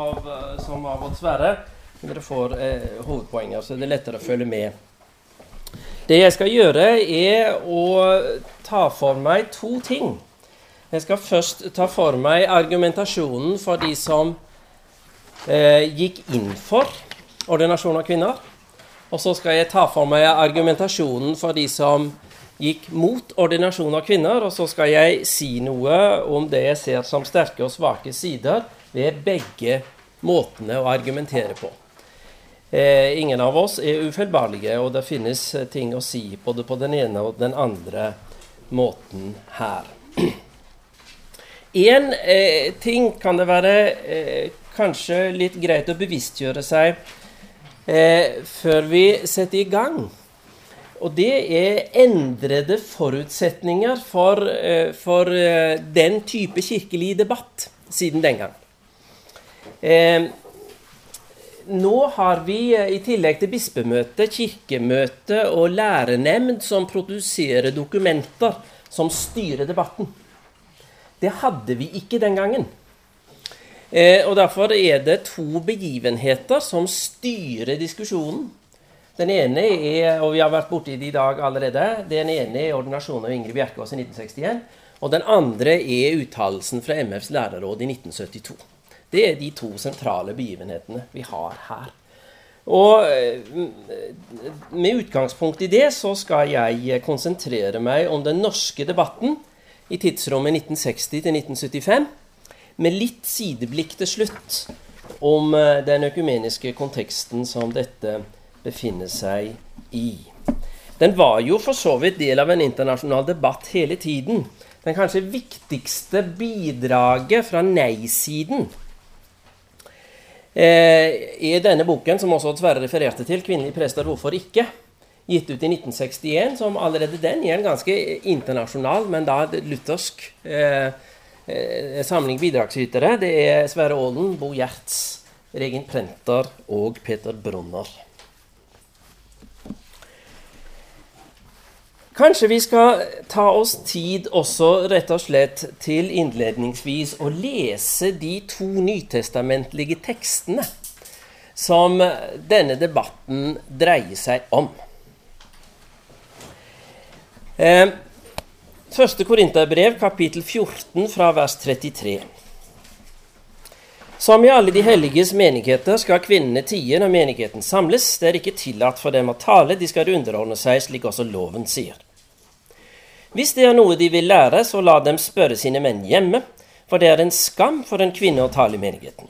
av, eh, som av oss Sverre. Dere får eh, hovedpoenger, så det er lettere å følge med. Det jeg skal gjøre, er å ta for meg to ting. Jeg skal først ta for meg argumentasjonen for de som eh, gikk inn for ordinasjon av kvinner. Og så skal jeg ta for meg argumentasjonen for de som gikk mot ordinasjon av kvinner. Og så skal jeg si noe om det jeg ser som sterke og svake sider ved begge måtene å argumentere på. Eh, ingen av oss er ufeilbarlige, og det finnes ting å si både på den ene og den andre måten her. Én eh, ting kan det være eh, kanskje litt greit å bevisstgjøre seg eh, før vi setter i gang. Og det er endrede forutsetninger for, eh, for eh, den type kirkelig debatt siden den gang. Eh, nå har vi i tillegg til bispemøte, kirkemøte og lærenemnd som produserer dokumenter som styrer debatten. Det hadde vi ikke den gangen. Eh, og Derfor er det to begivenheter som styrer diskusjonen. Den ene er, og vi har vært borti det i dag allerede, den ene er ordinasjonen av Ingrid Bjerkås i 1961. Og den andre er uttalelsen fra MFs lærerråd i 1972. Det er de to sentrale begivenhetene vi har her. Og eh, med utgangspunkt i det så skal jeg konsentrere meg om den norske debatten i tidsrommet 1960 til 1975, med litt sideblikk til slutt om eh, den økumeniske konteksten som dette befinner seg i. Den var jo for så vidt del av en internasjonal debatt hele tiden. Den kanskje viktigste bidraget fra nei-siden eh, er denne boken, som også Sverre refererte til, 'Kvinnelige prester hvorfor ikke', gitt ut i 1961, som allerede den er en ganske internasjonal, men da luthersk eh, eh, samling bidragsytere. Det er Sverre Aalen, Bo Gjerts, Regin Prenter og Peter Brunner. Kanskje vi skal ta oss tid også rett og slett til innledningsvis å lese de to nytestamentlige tekstene som denne debatten dreier seg om. Eh, første Korinterbrev, kapittel 14, fra vers 33. Som i alle de helliges menigheter skal kvinnene tie når menigheten samles. Det er ikke tillatt for dem å tale, de skal underordne seg, slik også loven sier. Hvis det er noe de vil lære, så la dem spørre sine menn hjemme, for det er en skam for en kvinne å tale i menigheten.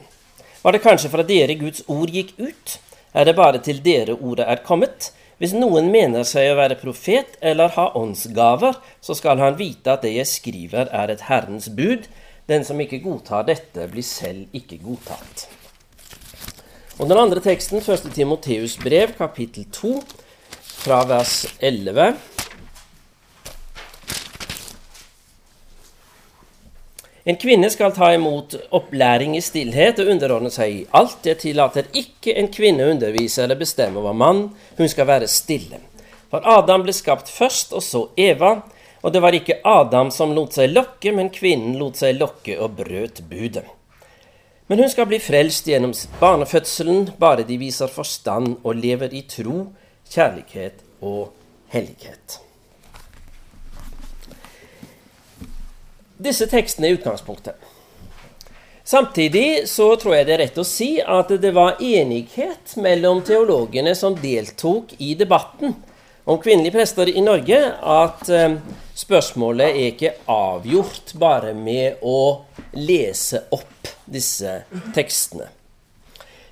Var det kanskje fra dere Guds ord gikk ut? Er det bare til dere ordet er kommet? Hvis noen mener seg å være profet eller ha åndsgaver, så skal han vite at det jeg skriver, er et Herrens bud. Den som ikke godtar dette, blir selv ikke godtatt. Og Den andre teksten, 1. Timoteus brev, kapittel 2, fra vers 11. En kvinne skal ta imot opplæring i stillhet og underordne seg i alt. Det tillater ikke en kvinne å undervise eller bestemme over mann. Hun skal være stille. For Adam ble skapt først, og så Eva. Og det var ikke Adam som lot seg lokke, men kvinnen lot seg lokke og brøt budet. Men hun skal bli frelst gjennom barnefødselen, bare de viser forstand og lever i tro, kjærlighet og hellighet. Disse tekstene i utgangspunktet. Samtidig så tror jeg det er rett å si at det var enighet mellom teologene som deltok i debatten om kvinnelige prester i Norge, at eh, spørsmålet er ikke avgjort bare med å lese opp disse tekstene.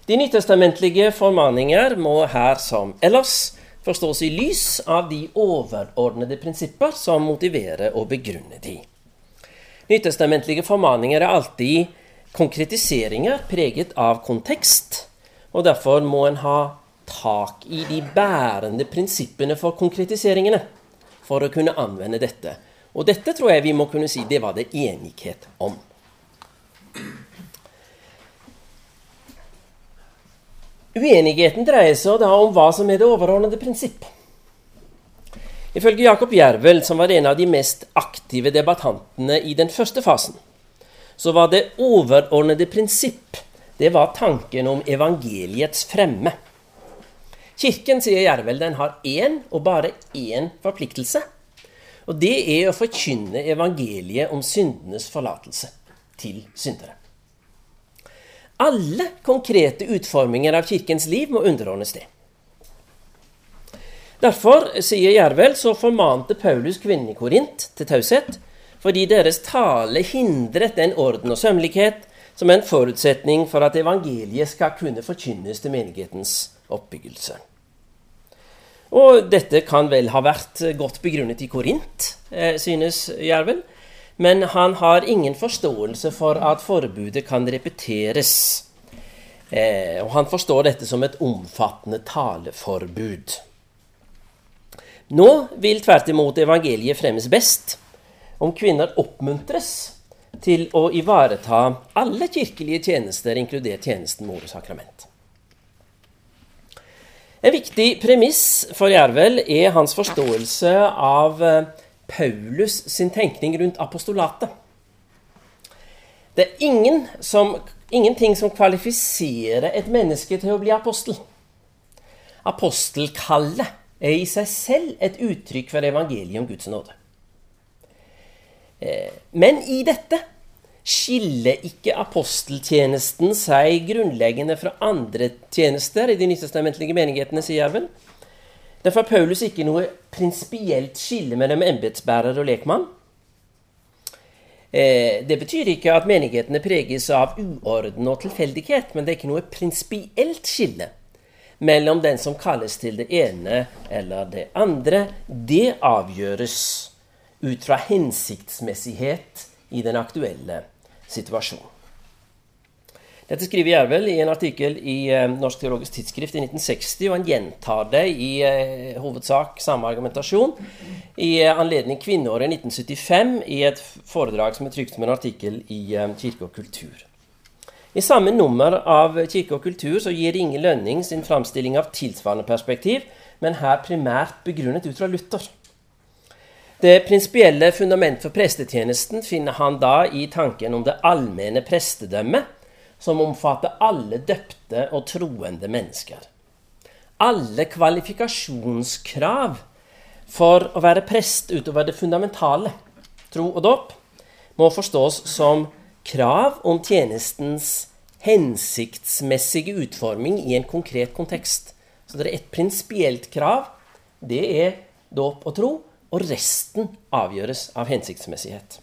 De nytestamentlige formaninger må her som ellers forstås i lys av de overordnede prinsipper som motiverer og begrunner de. Nytestamentlige formaninger er alltid konkretiseringer preget av kontekst, og derfor må en ha tak i de bærende prinsippene for konkretiseringene for å kunne anvende dette. Og dette tror jeg vi må kunne si det var det enighet om. Uenigheten dreier seg da om hva som er det overordnede prinsipp. Ifølge Jakob Jervel, som var en av de mest aktive debattantene i den første fasen, så var det overordnede prinsipp det var tanken om evangeliets fremme. Kirken, sier Jervel, den har én og bare én forpliktelse. Og det er å forkynne evangeliet om syndenes forlatelse til syndere. Alle konkrete utforminger av kirkens liv må underordnes det. Derfor, sier Jervel, så formante Paulus kvinnen i Korint til taushet, fordi deres tale hindret den orden og sømmelighet som er en forutsetning for at evangeliet skal kunne forkynnes til menighetens oppbyggelse. Og dette kan vel ha vært godt begrunnet i Korint, eh, synes Jervel, men han har ingen forståelse for at forbudet kan repeteres. Eh, og han forstår dette som et omfattende taleforbud. Nå vil tvert imot evangeliet fremmes best om kvinner oppmuntres til å ivareta alle kirkelige tjenester, inkludert tjenesten mor og sakrament. En viktig premiss for Jervel er hans forståelse av eh, Paulus sin tenkning rundt apostolatet. Det er ingen som, ingenting som kvalifiserer et menneske til å bli apostel. Apostelkallet er i seg selv et uttrykk for evangeliet om Guds nåde. Eh, men i dette skiller ikke aposteltjenesten seg grunnleggende fra andre tjenester i de nytestamentlige menighetene, sier jeg vel. Derfor har Paulus ikke noe prinsipielt skille mellom embetsbærer og lekmann. Eh, det betyr ikke at menighetene preges av uorden og tilfeldighet, men det er ikke noe prinsipielt skille mellom den som kalles til det ene eller det andre. Det avgjøres ut fra hensiktsmessighet i den aktuelle situasjonen. Dette skriver Jervel i en artikkel i eh, Norsk teologisk tidsskrift i 1960, og han gjentar det i eh, hovedsak samme argumentasjon i eh, anledning kvinneåret 1975 i et foredrag som er trykt som en artikkel i Kirke og kultur. I samme nummer av Kirke og kultur så gir Inge Lønning sin framstilling av tilsvarende perspektiv, men her primært begrunnet ut fra Luther. Det prinsipielle fundament for prestetjenesten finner han da i tanken om det allmenne prestedømmet, som omfatter alle døpte og troende mennesker. Alle kvalifikasjonskrav for å være prest utover det fundamentale, tro og dåp, må forstås som krav om tjenestens hensiktsmessige utforming i en konkret kontekst. Så det er et prinsipielt krav. Det er dåp og tro og resten avgjøres av hensiktsmessighet.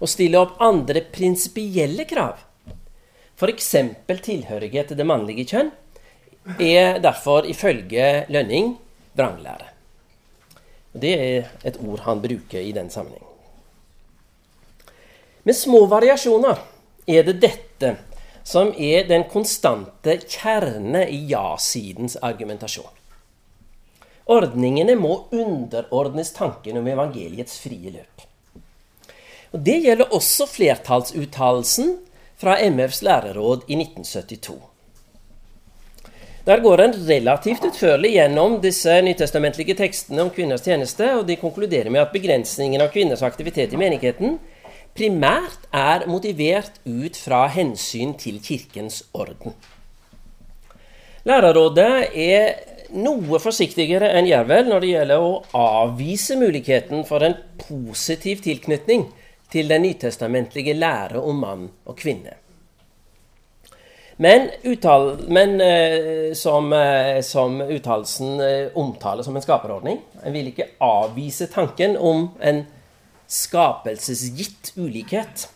Å stille opp andre prinsipielle krav, f.eks. tilhørighet til det mannlige kjønn, er derfor ifølge Lønning vranglære. Det er et ord han bruker i den sammenheng. Med små variasjoner er det dette som er den konstante kjerne i ja-sidens argumentasjon. Ordningene må underordnes tanken om evangeliets frie løp. Og Det gjelder også flertallsuttalelsen fra MFs lærerråd i 1972. Der går en relativt utførlig gjennom disse nytestamentlige tekstene om kvinners tjeneste, og de konkluderer med at begrensningen av kvinners aktivitet i menigheten primært er motivert ut fra hensyn til Kirkens orden. Lærerrådet er noe forsiktigere enn Jervel når det gjelder å avvise muligheten for en positiv tilknytning til den nytestamentlige lære om mann og kvinne. Men, uttal, men eh, som, eh, som, uttalelsen eh, omtaler som en skaperordning En vil ikke avvise tanken om en skapelsesgitt ulikhet.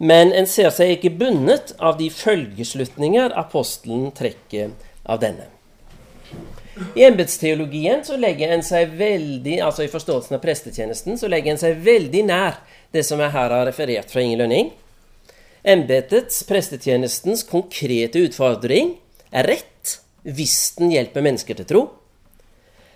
Men en ser seg ikke bundet av de følgeslutninger apostelen trekker av denne. I embetsteologien så legger en seg veldig, altså i forståelsen av prestetjenesten, så legger en seg veldig nær det som jeg her har referert fra Inge Lønning. Embetets, prestetjenestens, konkrete utfordring er rett hvis den hjelper mennesker til tro.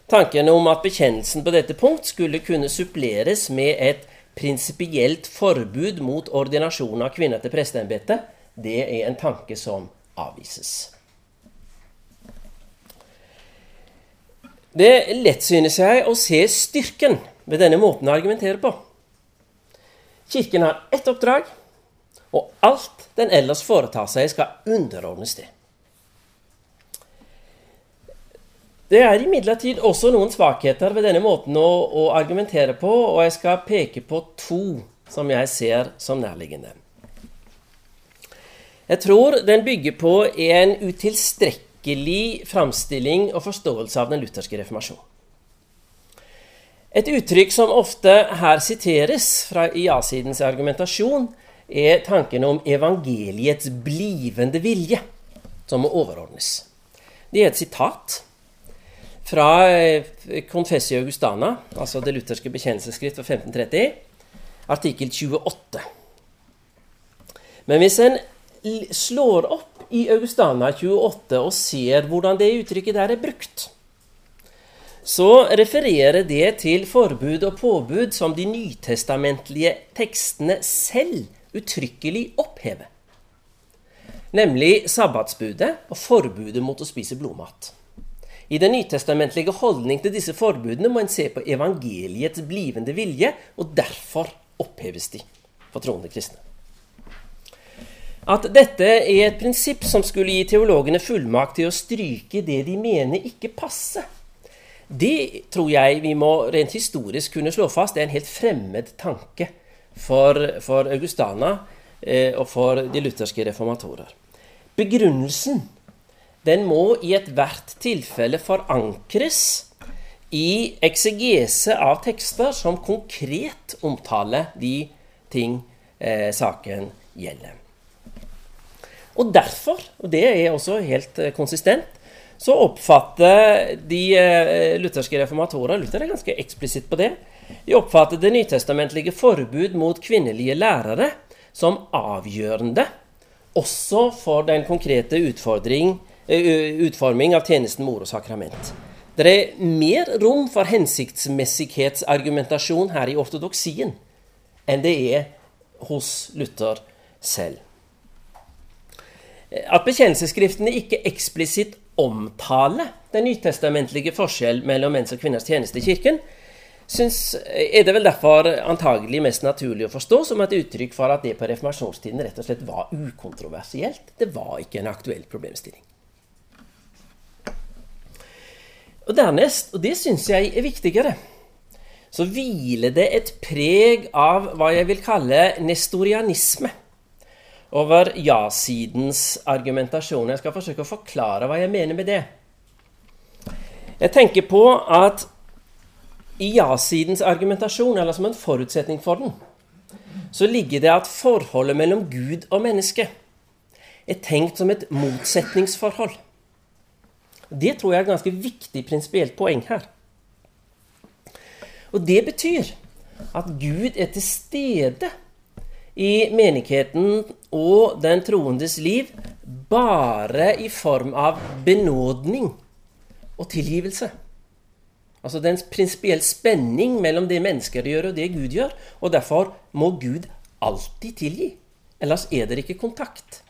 Tanken om at bekjennelsen på dette punkt skulle kunne suppleres med et prinsipielt forbud mot ordinasjon av kvinner til presteembetet, det er en tanke som avvises. Det er lett, synes jeg, å se styrken ved denne måten å argumentere på. Kirken har ett oppdrag, Og alt den ellers foretar seg, skal underordnes det. Det er imidlertid også noen svakheter ved denne måten å, å, argumentere på, og jeg skal peke på to som jeg ser som nærliggende. Jeg tror den bygger på en utilstrekkelig framstilling og forståelse av den lutherske reformasjonen. Et uttrykk som ofte her siteres fra ja-sidens argumentasjon, er tanken om evangeliets blivende vilje, som må overordnes. Det er et sitat fra eh, Confessio Augustana, altså det lutherske bekjennelsesskrift fra 1530, artikkel 28. Men hvis en slår opp i Augustana 28 og ser hvordan det uttrykket der er brukt, så refererer det til forbud og påbud som de nytestamentlige tekstene selv uttrykkelig opphever. Nemlig sabbatsbudet og forbudet mot å spise blodmat. I den nytestamentlige holdning til disse forbudene må en se på evangeliets blivende vilje, og derfor oppheves de for troende kristne. At dette er et prinsipp som skulle gi teologene fullmakt til å stryke det de mener ikke passer, det tror jeg vi må rent historisk kunne slå fast er en helt fremmed tanke for, for Augustana eh, og for de lutherske reformatorer. Begrunnelsen den må i ethvert tilfelle forankres i eksegese av tekster som konkret omtaler de ting eh, saken gjelder. Og derfor, og det er også helt eh, konsistent, så oppfatter de eh, lutherske reformatorer Luther er ganske eksplisitt på det. De oppfatter det nytestamentlige forbud mot kvinnelige lærere som avgjørende også for den konkrete utfordring utforming av tjenesten mor og sakrament. Det er mer rom for hensiktsmessighetsargumentasjon her i ortodoksien enn det er hos Luther selv. At bekjennelsesskriftene ikke eksplisitt omtaler den nytestamentlige forskjell mellom menns og kvinners tjeneste i Kirken, synes, er det vel derfor antagelig mest naturlig å forstå som et uttrykk for at det på reformasjonstiden rett og slett var ukontroversielt. Det var ikke en aktuell problemstilling. Og dernest, og det syns jeg er viktigere, så hviler det et preg av hva jeg vil kalle nestorianisme over ja-sidens argumentasjon. Jeg skal forsøke å forklare hva jeg mener med det. Jeg tenker på at i ja-sidens argumentasjon, eller som en forutsetning for den, så ligger det at forholdet mellom Gud og menneske er tenkt som et motsetningsforhold. Det tror jeg er et ganske viktig prinsipielt poeng her. Og det betyr at Gud er til stede i menigheten og den troendes liv bare i form av benådning og tilgivelse. Altså det er en prinsipiell spenning mellom det mennesker gjør, og det Gud gjør. Og derfor må Gud alltid tilgi. Ellers er det ikke kontakt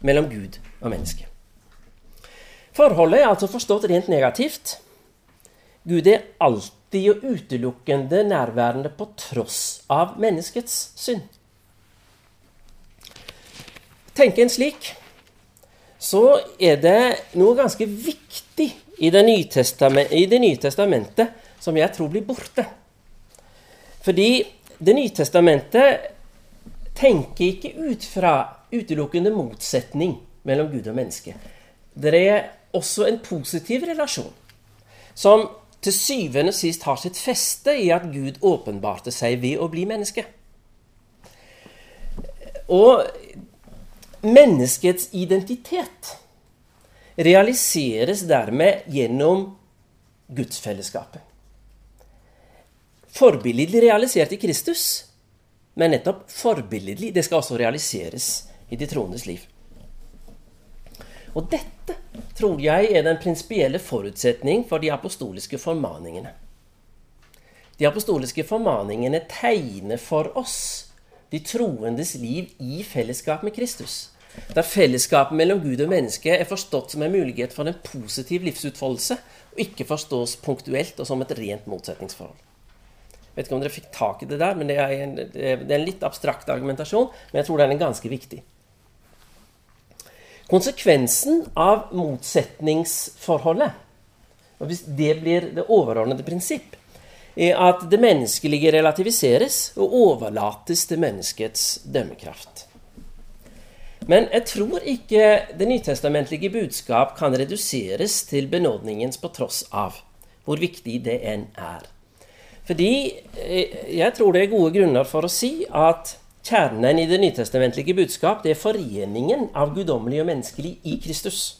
mellom Gud og menneske. Forholdet er altså forstått rent negativt. Gud er alltid og utelukkende nærværende på tross av menneskets synd. Tenk en slik, så er det noe ganske viktig i Det nye, nye testamentet som jeg tror blir borte. Fordi Det nye testamentet tenker ikke ut fra utelukkende motsetning mellom Gud og menneske. Det er også en positiv relasjon, som til syvende og sist har sitt feste i at Gud åpenbarte seg ved å bli menneske. Og menneskets identitet realiseres dermed gjennom gudsfellesskapet. Forbilledlig realisert i Kristus, men nettopp forbilledlig. Det skal også realiseres i de troendes liv. Og dette tror jeg er den prinsipielle forutsetning for de apostoliske formaningene. De apostoliske formaningene tegner for oss de troendes liv i fellesskap med Kristus. Der fellesskapet mellom Gud og menneske er forstått som en mulighet for en positiv livsutfoldelse, og ikke forstås punktuelt og som et rent motsetningsforhold. Jeg Vet ikke om dere fikk tak i det der, men det er en, det er en litt abstrakt argumentasjon. Men jeg tror den er ganske viktig. Konsekvensen av motsetningsforholdet, og hvis det blir det overordnede prinsipp, er at det menneskelige relativiseres og overlates til menneskets dømmekraft. Men jeg tror ikke det nytestamentlige budskap kan reduseres til benådningens på tross av, hvor viktig det enn er. Fordi eh, jeg tror det er gode grunner for å si at kjernen i det nytestamentlige budskap det er foreningen av guddommelig og menneskelig i Kristus.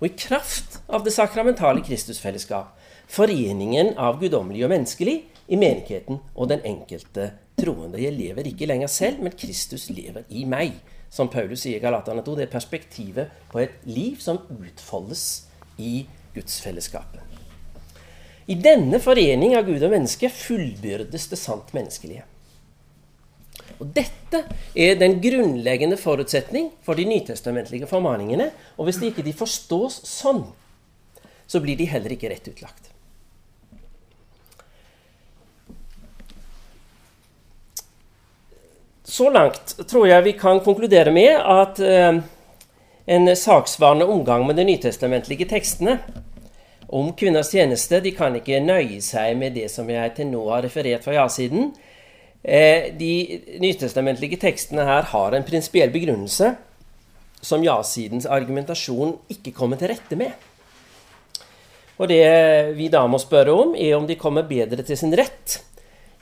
Og i kraft av det sakramentale Kristusfellesskap, foreningen av guddommelig og menneskelig i menigheten og den enkelte troende. Jeg lever ikke lenger selv, men Kristus lever i meg. Som Paulus sier i Galatane 2, det er perspektivet på et liv som utfoldes i gudsfellesskapet. I denne forening av Gud og menneske fullbyrdes det sant menneskelige. Og Dette er den grunnleggende forutsetning for de nytestamentlige formaningene. Og hvis de ikke de forstås sånn, så blir de heller ikke rett utlagt. Så langt tror jeg vi kan konkludere med at eh, en saksvarende omgang med de nytestamentlige tekstene om kvinners tjeneste. De kan ikke nøye seg med det som jeg til nå har referert fra ja-siden. Eh, de nytestamentlige tekstene her har en prinsipiell begrunnelse som ja-sidens argumentasjon ikke kommer til rette med. Og det vi da må spørre om, er om de kommer bedre til sin rett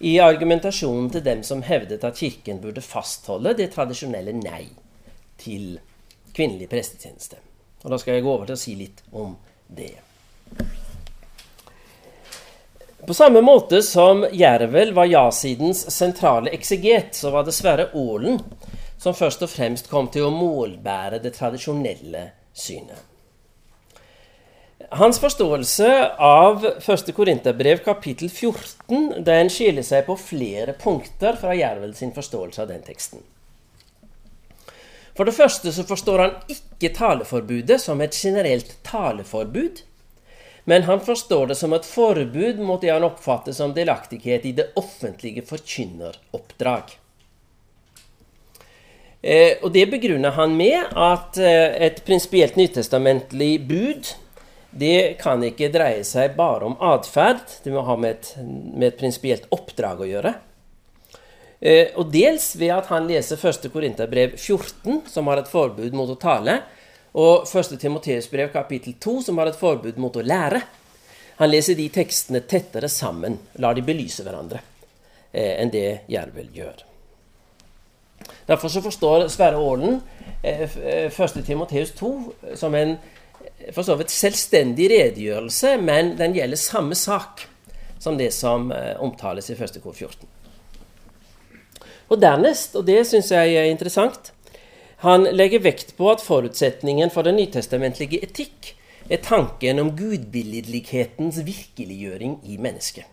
i argumentasjonen til dem som hevdet at Kirken burde fastholde det tradisjonelle nei til kvinnelig prestetjeneste. Og Da skal jeg gå over til å si litt om det. På samme måte som Jervel var ja-sidens sentrale ekseget, så var det Sverre Aalen som først og fremst kom til å målbære det tradisjonelle synet. Hans forståelse av 1. Korinterbrev kapittel 14 den skiller seg på flere punkter fra Jervel sin forståelse av den teksten. For det første så forstår han ikke taleforbudet som et generelt taleforbud, men han forstår det som et forbud mot det han oppfatter som delaktighet i det offentlige forkynneroppdrag. Eh, og Det begrunner han med at eh, et prinsipielt nytestamentlig bud det kan ikke dreie seg bare om atferd. Det må ha med et, med et prinsipielt oppdrag å gjøre. Eh, og dels ved at han leser 1. Korinterbrev 14, som har et forbud mot å tale, og 1. Timoteus brev kapittel 2, som har et forbud mot å lære. Han leser de tekstene tettere sammen, lar de belyse hverandre, eh, enn det Jervel gjør. Derfor så forstår Sverre Aalen eh, 1. Eh, Timoteus 2 som en for så vidt selvstendig redegjørelse, men den gjelder samme sak som det som eh, omtales i 1. kor 14. Og dernest, og det syns jeg er interessant, han legger vekt på at forutsetningen for den nytestamentlige etikk er tanken om gudbilledlighetens virkeliggjøring i mennesket.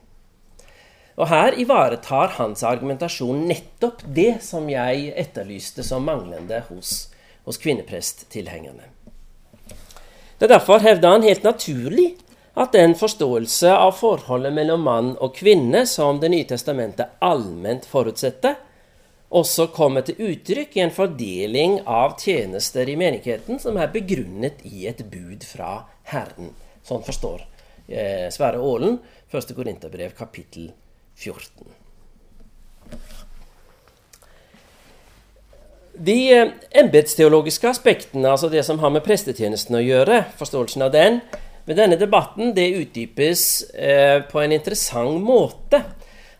Og Her ivaretar hans argumentasjon nettopp det som jeg etterlyste som manglende hos, hos kvinnepresttilhengerne. Det er Derfor hevder han helt naturlig at den forståelse av forholdet mellom mann og kvinne som Det nye testamentet allment forutsetter, også kommer til uttrykk i en fordeling av tjenester i menigheten som er begrunnet i et bud fra Herren. Sånn forstår eh, Sverre Aalen 1. Korinterbrev kapittel 14. De eh, embetsteologiske aspektene, altså det som har med prestetjenesten å gjøre, forståelsen av den, med denne debatten det utdypes eh, på en interessant måte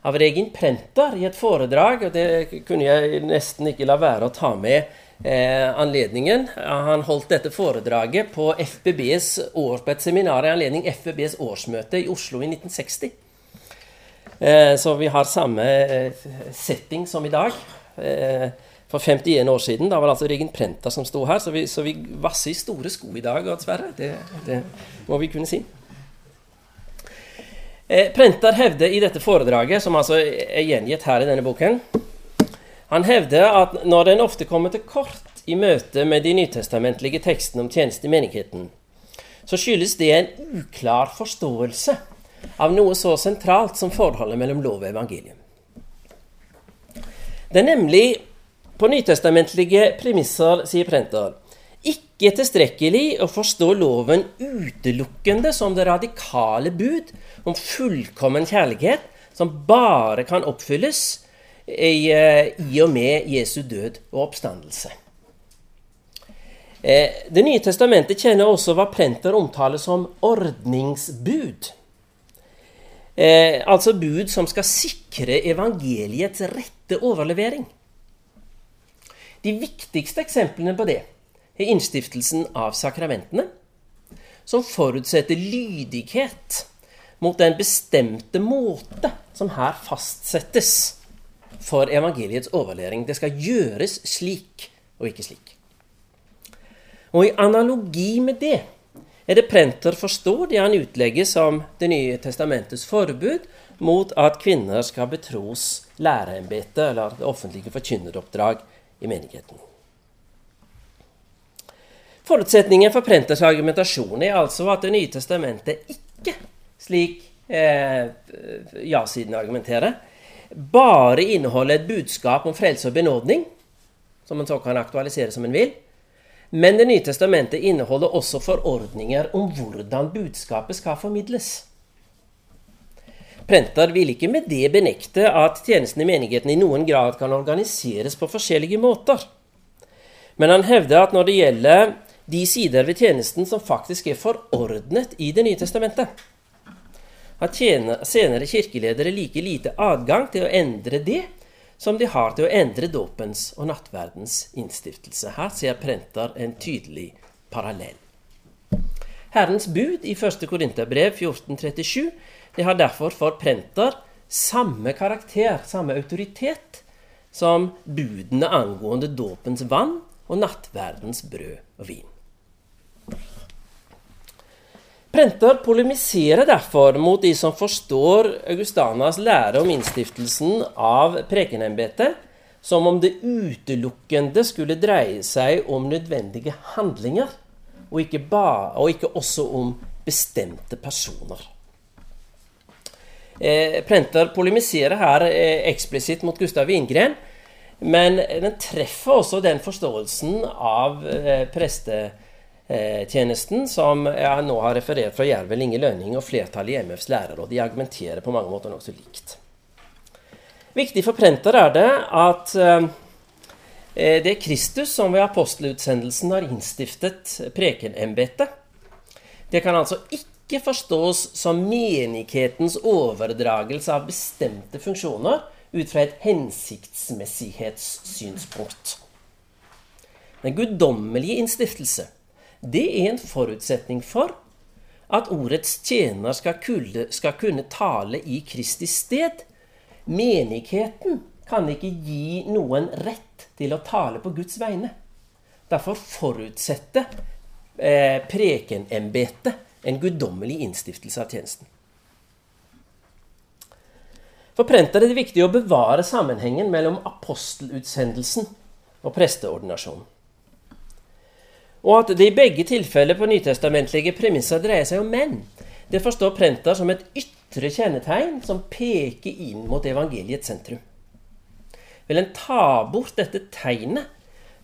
av Regin Prenter i et foredrag. og Det kunne jeg nesten ikke la være å ta med eh, anledningen. Han holdt dette foredraget på, FBBs år, på et seminar i anledning FBBs årsmøte i Oslo i 1960. Eh, så vi har samme eh, setting som i dag. Eh, for 51 år siden. Da var det altså Regin Prenter som sto her, så vi, så vi vasser i store sko i dag, dessverre. Det, det må vi kunne si. Eh, Prenter hevder i dette foredraget, som altså er gjengitt her i denne boken Han hevder at når en ofte kommer til kort i møte med de nytestamentlige tekstene om tjeneste i menigheten, så skyldes det en uklar forståelse av noe så sentralt som forholdet mellom lov og evangelium. Det er nemlig på nytestamentlige premisser, sier Prenter, ikke tilstrekkelig å forstå loven utelukkende som det radikale bud om fullkommen kjærlighet som bare kan oppfylles i, eh, i og med Jesu død og oppstandelse. Eh, det nye testamentet kjenner også hva Prenter omtaler som ordningsbud. Eh, altså bud som skal sikre evangeliets rette overlevering. De viktigste eksemplene på det er innstiftelsen av sakramentene, som forutsetter lydighet mot den bestemte måte som her fastsettes for evangeliets overlevering. Det skal gjøres slik og ikke slik. Og i analogi med det er det Prenter forstår det han utlegger som Det nye testamentets forbud mot at kvinner skal betros læreembetet eller det offentlige forkynneroppdrag i menigheten. Forutsetningen for Prenters argumentasjon er altså at Det nye testamentet ikke, slik eh, ja-siden argumenterer, bare inneholder et budskap om frelse og benådning, som en så kan aktualisere som en vil, men Det nye testamentet inneholder også forordninger om hvordan budskapet skal formidles. Prenter vil ikke med det benekte at tjenesten i menigheten i noen grad kan organiseres på forskjellige måter. Men han hevder at når det gjelder de sider ved tjenesten som faktisk er forordnet i Det nye testamentet, har senere kirkeledere like lite adgang til å endre det som de har til å endre dåpens og nattverdens innstiftelse. Her ser Prenter en tydelig parallell. Herrens bud i 1. Korinterbrev 1437 det har derfor for Prenter samme karakter, samme autoritet, som budene angående dåpens vann og nattverdens brød og vin. Prenter polemiserer derfor mot de som forstår Augustanas lære om innstiftelsen av prekenembetet som om det utelukkende skulle dreie seg om nødvendige handlinger, og ikke, ba, og ikke også om bestemte personer. Eh, Prenter polemiserer her eh, eksplisitt mot Gustav Wingren, men den treffer også den forståelsen av eh, preste tjenesten, som jeg nå har referert fra Jervel Inge Lønning og flertallet i MFs lærerråd. De argumenterer på mange måter nokså likt. Viktig for Prenter er det at eh, det er Kristus som ved apostelutsendelsen har innstiftet prekenembetet. Det kan altså ikke forstås som menighetens overdragelse av bestemte funksjoner ut fra et hensiktsmessighetssynspunkt. Den guddommelige innstiftelse det er en forutsetning for at ordets tjener skal kunne, skal kunne tale i Kristi sted. Menigheten kan ikke gi noen rett til å tale på Guds vegne. Derfor forutsetter eh, prekenembetet en guddommelig innstiftelse av tjenesten. For Prenter er det viktig å bevare sammenhengen mellom apostelutsendelsen og presteordinasjonen og at det i begge tilfeller på nytestamentlige premisser dreier seg om menn. Det forstår Prenta som et ytre kjennetegn som peker inn mot evangeliets sentrum. Vil en ta bort dette tegnet,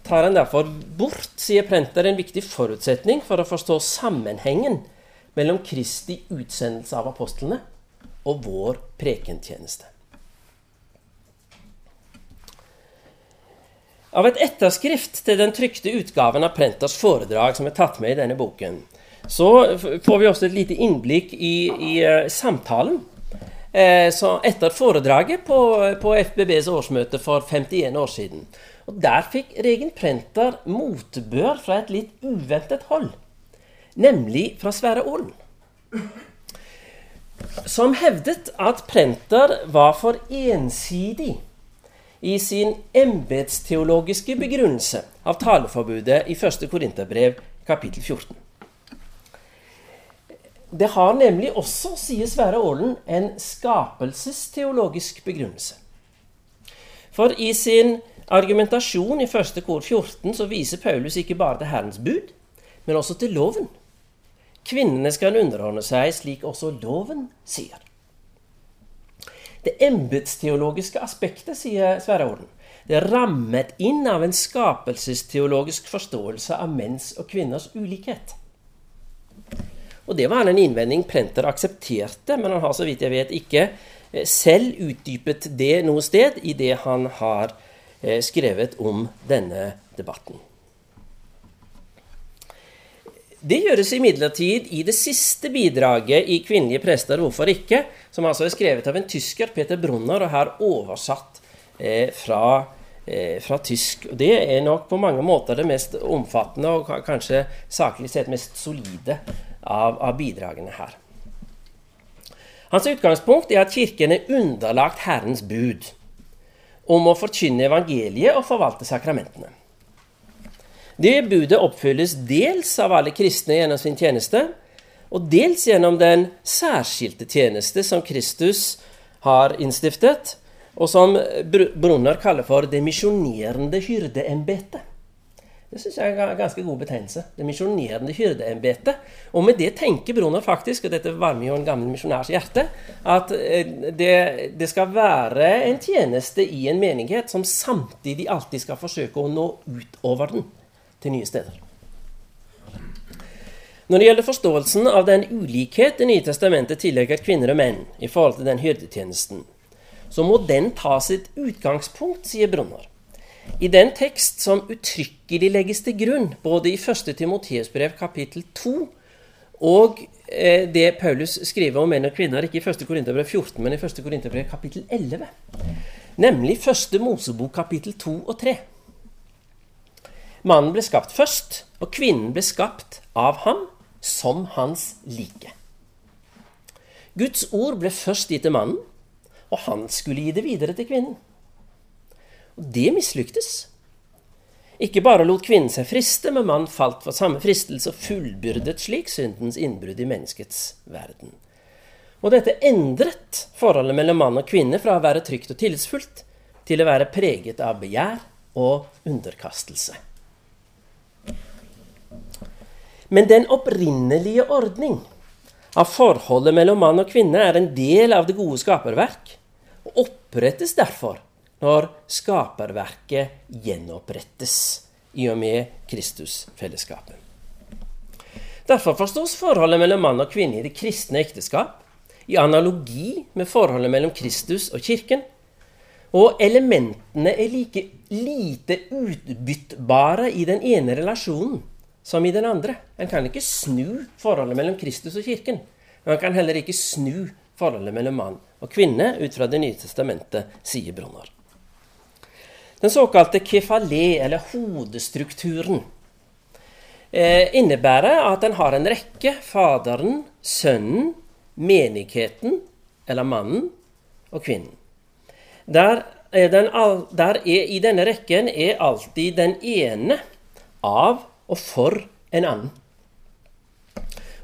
tar en derfor bort, sier Prenta, en viktig forutsetning for å forstå sammenhengen mellom Kristi utsendelse av apostlene og vår prekentjeneste. Av et etterskrift til den trykte utgaven av Prentas foredrag som er tatt med i denne boken, så får vi også et lite innblikk i, i uh, samtalen eh, etter foredraget på, på, FBBs årsmøte for 51 år siden. Og Der fikk Regen Prenter motbør fra et litt uventet hold, nemlig fra Sverre Olm, Som hevdet at Prenter var for ensidig i sin embetsteologiske begrunnelse av taleforbudet i 1. Korinterbrev kapittel 14. Det har nemlig også, sier Sverre Aalen, en skapelsesteologisk begrunnelse. For i sin argumentasjon i 1. kor 14 så viser Paulus ikke bare til Herrens bud, men også til loven. kvinnene skal underordne seg slik også loven sier. Det embetsteologiske aspektet, sier Sverre Orden, det er rammet inn av en skapelsesteologisk forståelse av menns og kvinners ulikhet. Og Det var en innvending Prenter aksepterte, men han har så vidt jeg vet ikke eh, selv utdypet det noe sted i det han har eh, skrevet om denne debatten. Det gjøres imidlertid i det siste bidraget i 'Kvinnelige prester hvorfor ikke', som altså er skrevet av en tysker, Peter Brunner, og her oversatt eh, fra, eh, fra, tysk. Og Det er nok på mange måter det mest omfattende og kanskje saklig sett mest solide av, av bidragene her. Hans utgangspunkt er at Kirken er underlagt Herrens bud om å forkynne evangeliet og forvalte sakramentene. Det budet oppfylles dels av alle kristne gjennom sin tjeneste, og dels gjennom den særskilte tjeneste som Kristus har innstiftet, og som Brunner kaller for det misjonerende hyrdeembetet. Det syns jeg er en ganske god betegnelse. Det misjonerende hyrdeembetet. Og med det tenker Brunner faktisk, og dette varmer jo en gammel misjonærs hjerte, at eh, det, det, skal være en tjeneste i en menighet som samtidig alltid skal forsøke å nå ut over den til nye steder. Når det gjelder forståelsen av den ulikhet Det nye testamentet tillegger kvinner og menn i forhold til den hyrdetjenesten, så må den ta sitt utgangspunkt, sier Brunner, i den tekst som uttrykkelig legges til grunn både i 1. Timoteus brev kapittel 2 og eh, det Paulus skriver om menn og kvinner, ikke i 1. Korinterbrev 14, men i 1. Korinterbrev kapittel 11. Nemlig 1. Mosebok kapittel 2 og 3. Mannen ble skapt først, og kvinnen ble skapt av ham som hans like. Guds ord ble først gitt til mannen, og han skulle gi det videre til kvinnen. Og det mislyktes. Ikke bare lot kvinnen seg friste, men mannen falt for samme fristelse og fullbyrdet slik syndens innbrudd i menneskets verden. Og dette endret forholdet mellom mann og kvinne fra å være trygt og tillitsfullt til å være preget av begjær og underkastelse. Men den opprinnelige ordning av forholdet mellom mann og kvinne er en del av det gode skaperverk, og opprettes derfor når skaperverket gjenopprettes i og med Kristusfellesskapet. Derfor forstås forholdet mellom mann og kvinne i det kristne ekteskap i analogi med forholdet mellom Kristus og Kirken. Og elementene er like lite utbyttbare i den ene relasjonen som i den andre. En kan ikke snu forholdet mellom Kristus og Kirken. Men man kan heller ikke snu forholdet mellom mann og kvinne ut fra Det nye testamentet, sier Brunner. Den såkalte kefalé, eller hodestrukturen, eh, innebærer at en har en rekke Faderen, Sønnen, menigheten, eller mannen, og kvinnen. Der, er den, der er, I denne rekken er alltid den ene av og for en annen.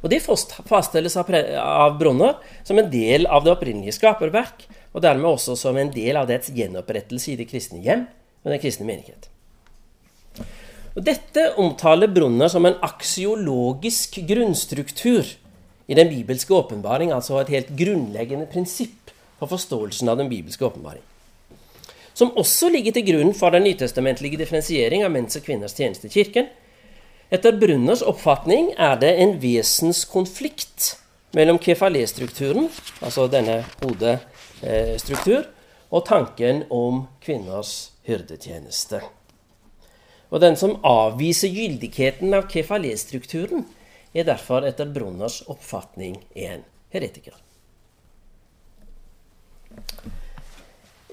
Og Det faststelles av, Brunner som en del av det opprinnelige skaperverk, og dermed også som en del av dets gjenopprettelse i det kristne hjem og den kristne menighet. Og Dette omtaler Brunner som en aksiologisk grunnstruktur i den bibelske åpenbaring, altså et helt grunnleggende prinsipp for forståelsen av den bibelske åpenbaring. Som også ligger til grunn for den nytestamentlige differensiering av menns og kvinners tjeneste i Kirken, etter Brunners oppfatning er det en vesenskonflikt mellom kefalé-strukturen, altså denne hodestruktur, og tanken om kvinners hyrdetjeneste. Og den som avviser gyldigheten av kefalé-strukturen, er derfor etter Brunners oppfatning en heretiker.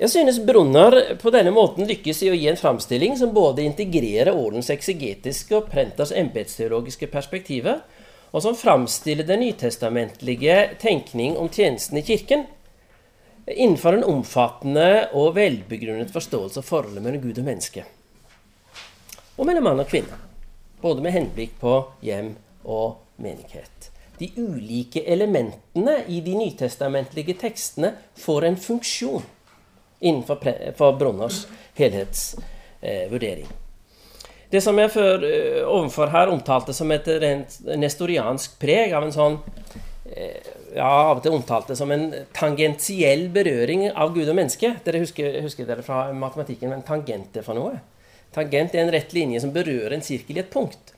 Jeg synes Brunner på denne måten lykkes i å gi en framstilling som både integrerer ordens eksegetiske og Prenters embetsteologiske perspektiver, og som framstiller den nytestamentlige tenkning om tjenesten i Kirken innenfor en omfattende og velbegrunnet forståelse av forholdet mellom Gud og menneske. Og mellom mann og kvinne. Både med henblikk på hjem og menighet. De ulike elementene i de nytestamentlige tekstene får en funksjon innenfor Bronners helhetsvurdering. Det som jeg før uh, ovenfor her omtalte som et rent nestoriansk preg av en sånn uh, ja, av og til omtalte som en tangentiell berøring av Gud og menneske. Dere husker, husker dere fra matematikken en tangent er for noe? Tangent er en rett linje som berører en sirkel i et punkt.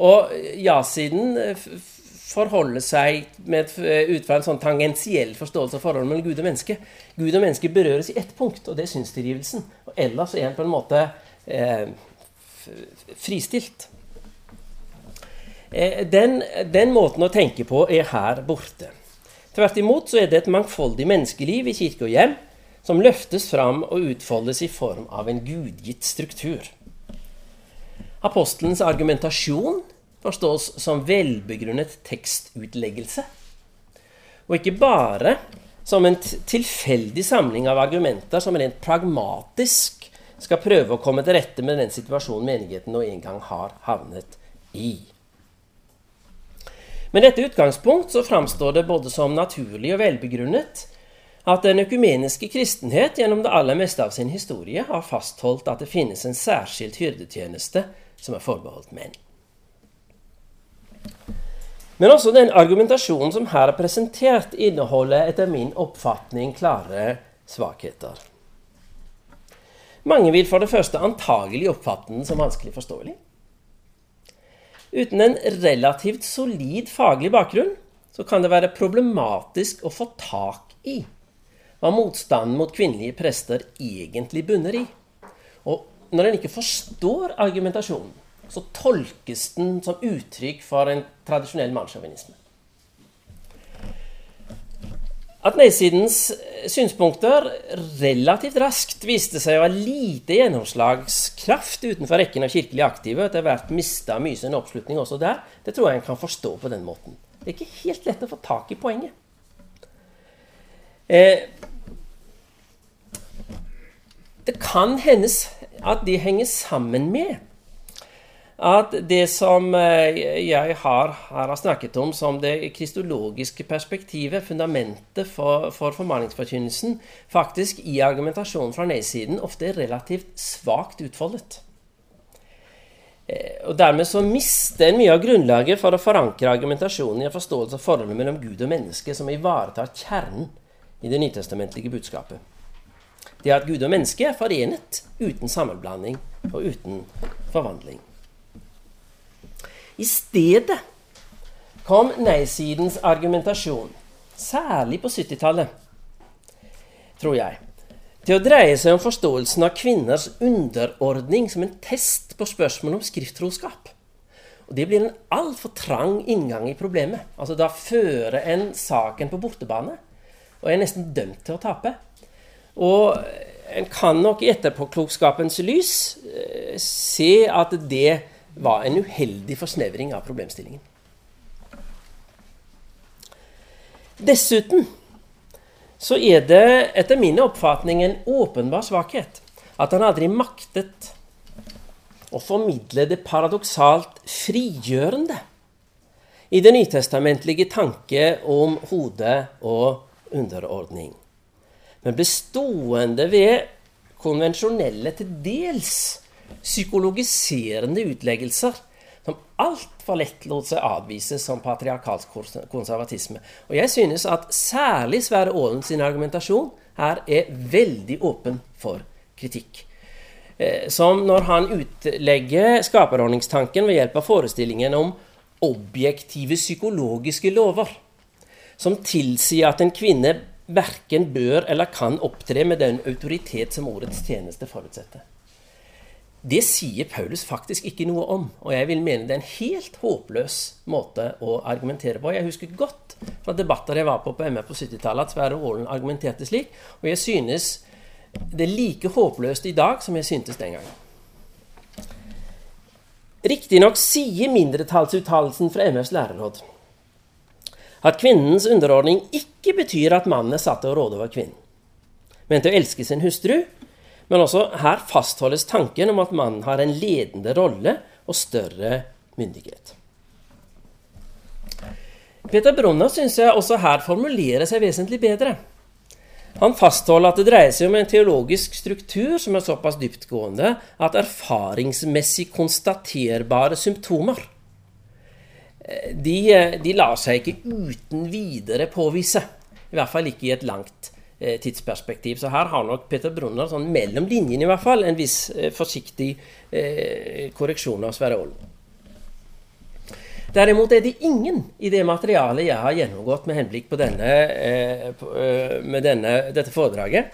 Og ja-siden forholder seg med, ut fra en sånn tangensiell forståelse av forholdet mellom Gud og menneske. Gud og menneske berøres i ett punkt, og det er synstilgivelsen. Og ellers er en på en måte eh, fristilt. Eh, den, den, måten å tenke på er her borte. Tvert imot så er det et mangfoldig menneskeliv i kirke og hjem som løftes fram og utfoldes i form av en gudgitt struktur. Apostelens argumentasjon forstås som velbegrunnet tekstutleggelse, og ikke bare som en tilfeldig samling av argumenter som rent pragmatisk skal prøve å komme til rette med den situasjonen menigheten nå en gang har havnet i. Med dette utgangspunkt så framstår det både som naturlig og velbegrunnet at den økumeniske kristenhet gjennom det aller meste av sin historie har fastholdt at det finnes en særskilt hyrdetjeneste som er forbeholdt menn. Men også den argumentasjonen som her er presentert, inneholder etter min oppfatning klare svakheter. Mange vil for det første antagelig oppfatte den som vanskelig forståelig. Uten en relativt solid faglig bakgrunn så kan det være problematisk å få tak i hva motstanden mot kvinnelige prester egentlig bunner i. Og når en ikke forstår argumentasjonen, så tolkes den som uttrykk for en tradisjonell mannssjåvinisme. At nei-sidens synspunkter relativt raskt viste seg å ha lite gjennomslagskraft utenfor rekken av kirkelig aktive, og etter hvert mista mye sin oppslutning også der, det tror jeg en kan forstå på den måten. Det er ikke helt lett å få tak i poenget. Eh, det kan hendes at de henger sammen med at det som eh, jeg har, har snakket om som det kristologiske perspektivet, fundamentet for, for formaningsforkynnelsen, faktisk i argumentasjonen fra nei-siden ofte er relativt svakt utfoldet. Eh, og Dermed så mister en mye av grunnlaget for å forankre argumentasjonen i en forståelse av forholdet mellom Gud og menneske, som ivaretar kjernen i det nytestamentlige budskapet. Det at Gud og menneske er forenet uten sammenblanding og uten forvandling. I stedet kom nei-sidens argumentasjon, særlig på 70-tallet, tror jeg, til å dreie seg om forståelsen av kvinners underordning som en test på spørsmålet om skrifttroskap. Og Det blir en altfor trang inngang i problemet. Altså Da fører en saken på bortebane og er nesten dømt til å tape. Og en kan nok i etterpåklokskapens lys eh, se at det var en uheldig forsnevring av problemstillingen. Dessuten så er det etter min oppfatning en åpenbar svakhet at han aldri maktet å formidle det paradoksalt frigjørende i den nytestamentlige tanke om hode og underordning, men ble stående ved konvensjonelle, til dels psykologiserende utleggelser som altfor lett lot seg avvises som patriarkalsk konservatisme. Og jeg synes at særlig Sverre Aalen sin argumentasjon her er veldig åpen for kritikk. Eh, som når han utlegger skaperordningstanken ved hjelp av forestillingen om objektive psykologiske lover, som tilsier at en kvinne verken bør eller kan opptre med den autoritet som ordets tjeneste forutsetter. Det sier Paulus faktisk ikke noe om, og jeg vil mene det er en helt håpløs måte å argumentere på. Jeg husker godt fra debatter jeg var på på MR på 70-tallet, at Sverre Aalen argumenterte slik, og jeg synes det er like håpløst i dag som jeg syntes den gangen. Riktignok sier mindretallsuttalelsen fra MFs lærerråd at kvinnens underordning ikke betyr at mannen er satt til å råde over kvinnen, men til å elske sin hustru men også her fastholdes tanken om at mannen har en ledende rolle og større myndighet. Peter Brunner syns jeg også her formulerer seg vesentlig bedre. Han fastholder at det dreier seg om en teologisk struktur som er såpass dyptgående at erfaringsmessig konstaterbare symptomer eh, de, eh, de lar seg ikke uten videre påvise. I hvert fall ikke i et langt tidsperspektiv. Så her har nok Peter Brunner sånn mellom linjene i hvert fall en viss eh, forsiktig eh, korreksjon av Sverre Olm. Derimot er det ingen i det materialet jeg har gjennomgått med henblikk på, denne, eh, eh, med denne, dette foredraget,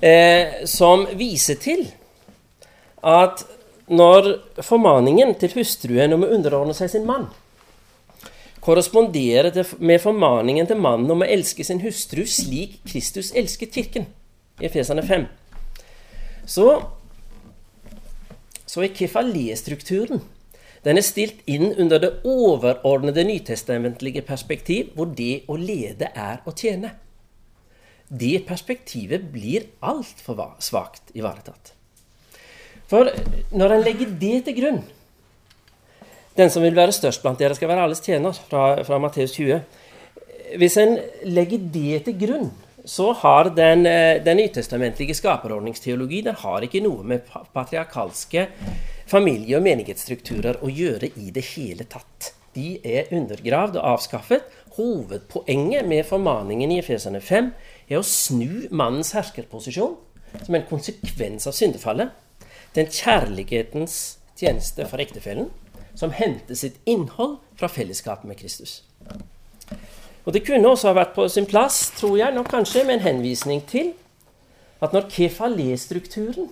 eh, som viser til at når formaningen til hustruen om å underordne seg sin mann korresponderer med formaningen til mannen om å elske sin hustru slik Kristus elsket kirken, i Efesene 5, så, så er kefalé-strukturen den er stilt inn under det overordnede nytestamentlige perspektiv, hvor det å lede er å tjene. Det perspektivet blir altfor svakt ivaretatt. For når en legger det til grunn Den som vil være størst blant dere, skal være alles tjener, fra, fra Matteus 20. Hvis en legger det til grunn, så har den, eh, den nytestamentlige skaperordningsteologi den har ikke noe med patriarkalske familie- og menighetsstrukturer å gjøre i det hele tatt. De er undergravd og avskaffet. Hovedpoenget med formaningen i Efesene 5 er å snu mannens herskerposisjon som en konsekvens av syndefallet til kjærlighetens tjeneste for ektefellen, som henter sitt innhold fra fellesskapet med Kristus. Og Det kunne også ha vært på sin plass, tror jeg, nok kanskje med en henvisning til at når kefalé-strukturen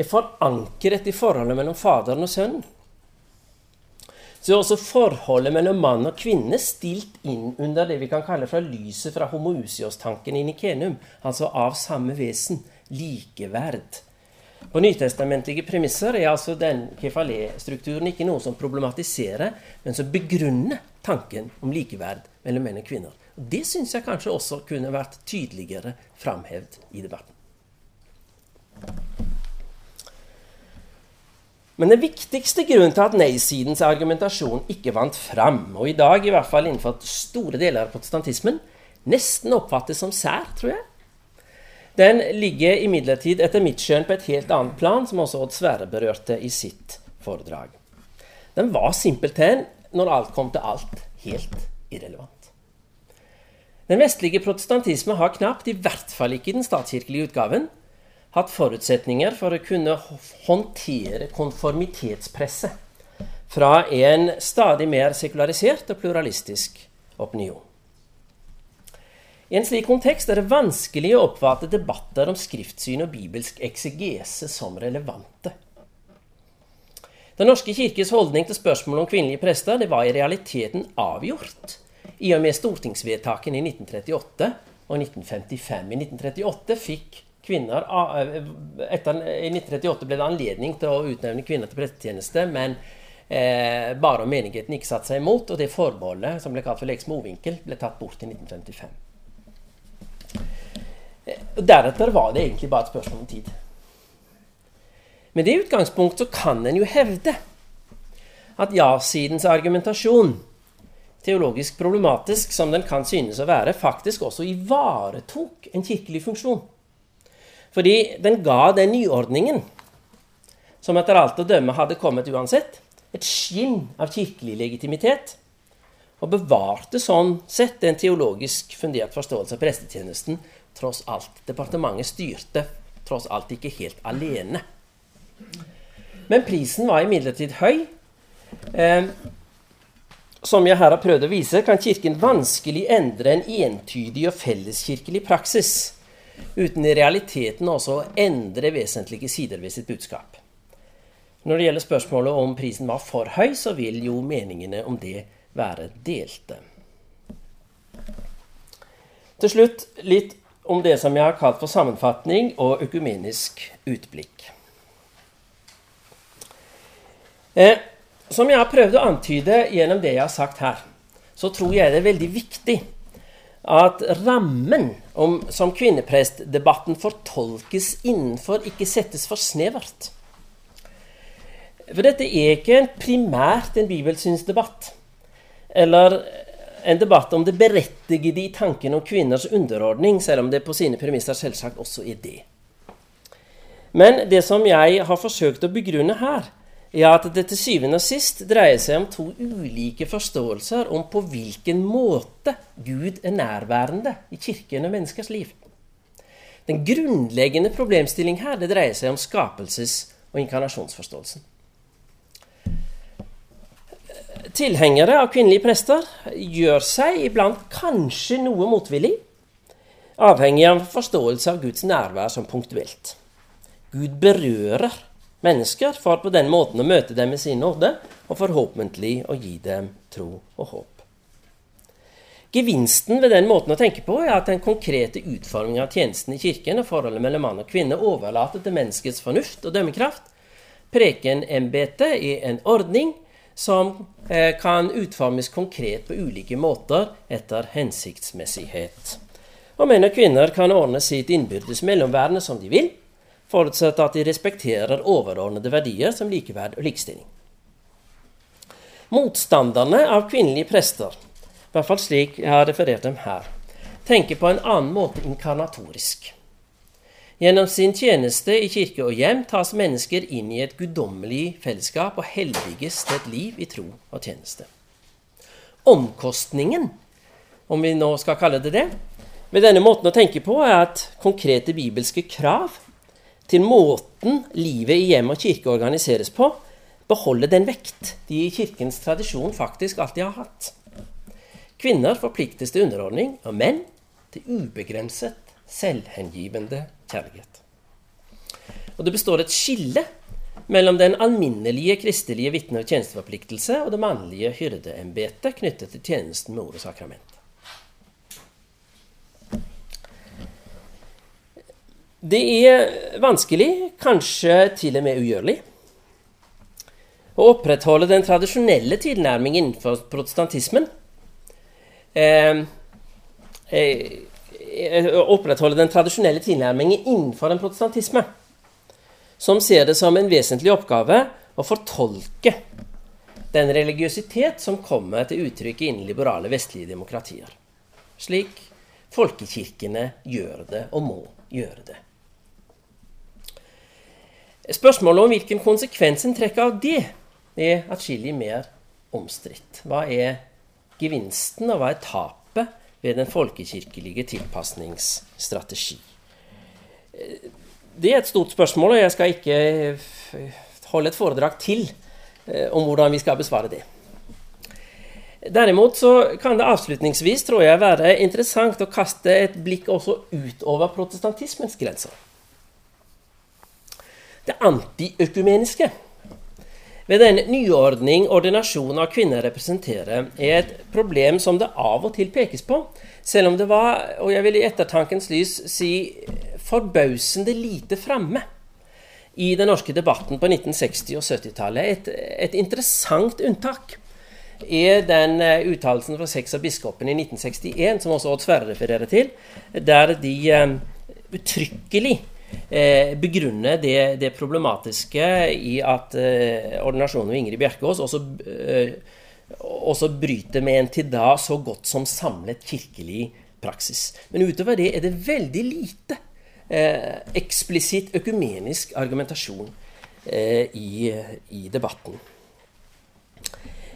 er forankret i forholdet mellom Faderen og Sønnen. Så er også forholdet mellom mann og kvinne stilt inn under det vi kan kalle fra lyset fra homoousios-tanken i Nikenum, altså av samme vesen, likeverd. På nytestamentlige premisser er altså den kefalé-strukturen ikke noe som problematiserer, men som begrunner tanken om likeverd mellom menn og kvinner. Og det syns jeg kanskje også kunne vært tydeligere framhevd i debatten. Men den viktigste grunnen til at nei-sidens argumentasjon ikke vant fram, og i dag i hvert fall innenfor store deler av protestantismen, nesten oppfattes som sær, tror jeg, den ligger imidlertid etter mitt skjønn på et helt annet plan, som også Odd Sverre berørte i sitt foredrag. Den var simpelthen, når alt kom til alt, helt irrelevant. Den vestlige protestantisme har knapt, i hvert fall ikke i den statskirkelige utgaven, hatt forutsetninger for å kunne håndtere konformitetspresset fra en stadig mer sekularisert og pluralistisk opinion. I en slik kontekst er det vanskelig å oppfatte debatter om skriftsyn og bibelsk eksegese som relevante. Den norske kirkes holdning til spørsmålet om kvinnelige prester var i realiteten avgjort i og med stortingsvedtakene i 1938 og 1955. I 1938 fikk kvinner eh, etter, I 1938 ble det anledning til å utnevne kvinner til prestetjeneste, men eh, bare om menigheten ikke satte seg imot, og det forbeholdet, som ble kalt for Lex Mowinckel, ble tatt bort i 1955. Eh, deretter var det egentlig bare et spørsmål om tid. Med det utgangspunkt så kan en jo hevde at ja-sidens argumentasjon, teologisk problematisk som den kan synes å være, faktisk også ivaretok en kirkelig funksjon. Fordi den ga den nyordningen, som etter alt å dømme hadde kommet uansett, et skinn av kirkelig legitimitet. Og bevarte sånn sett en teologisk fundert forståelse av prestetjenesten, tross alt. Departementet styrte tross alt ikke helt alene. Men prisen var imidlertid høy. Eh, som jeg her har prøvd å vise, kan Kirken vanskelig endre en entydig og felleskirkelig praksis uten i realiteten også å endre vesentlige sider ved sitt budskap. Når det gjelder spørsmålet om prisen var for høy, så vil jo meningene om det være delte. Til slutt litt om det som jeg har kalt for sammenfatning og økumenisk utblikk. Eh, som jeg har prøvd å antyde gjennom det jeg har sagt her, så tror jeg det er veldig viktig at rammen om, som kvinneprestdebatten fortolkes innenfor, ikke settes for snevert. For dette er ikke primært en bibelsynsdebatt. Eller en debatt om det berettigede i tanken om kvinners underordning, selv om det på sine premisser selvsagt også er det. Men det som jeg har forsøkt å begrunne her, er at det til syvende og sist dreier seg om to ulike forståelser om på hvilken måte Gud er nærværende i kirken og menneskers liv. Den grunnleggende problemstilling her det dreier seg om skapelses- og inkarnasjonsforståelsen. Tilhengere av kvinnelige prester gjør seg iblant kanskje noe motvillig, avhengig av forståelse av Guds nærvær som punktuelt. Gud berører mennesker for på den måten å møte dem med sin nåde, og forhåpentlig å gi dem tro og håp. Gevinsten ved den måten å tenke på er at den konkrete utformingen av tjenesten i kirken og forholdet mellom mann og kvinne overlater til menneskets fornuft og dømmekraft. Prekenembetet er en ordning som eh, kan utformes konkret på ulike måter etter hensiktsmessighet. Og menn og kvinner kan ordne sitt innbyrdes mellomværende som de vil, forutsatt at de respekterer overordnede verdier som likeverd og likestilling. Motstanderne av kvinnelige prester i hvert fall slik jeg har referert dem her, tenker på en annen måte inkarnatorisk. Gjennom sin tjeneste i kirke og hjem tas mennesker inn i et guddommelig fellesskap og helliges til et liv i tro og tjeneste. Omkostningen, om vi nå skal kalle det det, med denne måten å tenke på er at konkrete bibelske krav til måten livet i hjem og kirke organiseres på, beholder den vekt de i kirkens tradisjon faktisk alltid har hatt. Kvinner forpliktes til underordning, og menn til ubegrenset, selvhengivende kjærlighet. Og Det består et skille mellom den alminnelige kristelige vitne- og tjenesteforpliktelse og det mannlige hyrdeembetet knyttet til tjenesten med ord og sakrament. Det er vanskelig, kanskje til og med ugjørlig, å opprettholde den tradisjonelle tilnærmingen innenfor protestantismen eh, eh, opprettholde den tradisjonelle tilnærmingen innenfor en protestantisme, som ser det som en vesentlig oppgave å fortolke den religiøsitet som kommer til uttrykk innen liberale vestlige demokratier. Slik folkekirkene gjør det, og må gjøre det. Spørsmålet om hvilken konsekvens en trekker av det, er atskillig mer omstridt. Hva er gevinsten, og hva er tapet ved den folkekirkelige tilpasningsstrategi? Det er et stort spørsmål, og jeg skal ikke holde et foredrag til eh, om hvordan vi skal besvare det. Derimot så kan det avslutningsvis tror jeg, være interessant å kaste et blikk også utover protestantismens grenser. Det antiøkumeniske ved den nyordning ordinasjon av kvinner representerer, er et problem som det av og til pekes på, selv om det var, og jeg vil i ettertankens lys si, forbausende lite framme i den norske debatten på 1960- og 70-tallet. Et, et, interessant unntak er den uh, uttalelsen fra seks av biskopene i 1961, som også Odd Sverre refererer til, der de uh, uttrykkelig eh, begrunne det, det, problematiske i at eh, ordinasjonen ved Ingrid Bjerkås også, eh, også bryter med en til da så godt som samlet kirkelig praksis. Men utover det er det veldig lite eh, eksplisitt økumenisk argumentasjon eh, i, i debatten.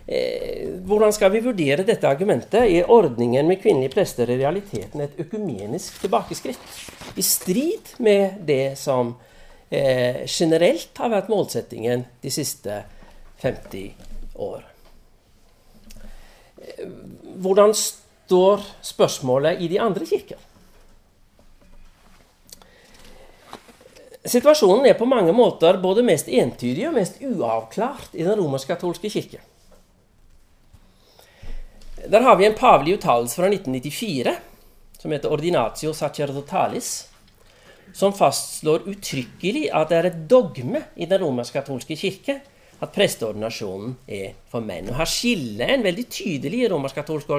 Eh, hvordan skal vi vurdere dette argumentet? Er ordningen med kvinnelige prester i realiteten et økumenisk tilbakeskritt? I strid med det som eh, generelt har vært målsettingen de siste 50 år. Eh, hvordan står spørsmålet i de andre kirker? Situasjonen er på mange måter både mest entydig og mest uavklart i den romersk-katolske kirke. Der har vi en pavlig uttalelse fra 1994 som heter 'Ordinatio sacerdotalis', som fastslår uttrykkelig at det er et dogme i den romersk-katolske kirke at presteordinasjonen er for menn. Og Her skiller en veldig tydelig romersk-katolsk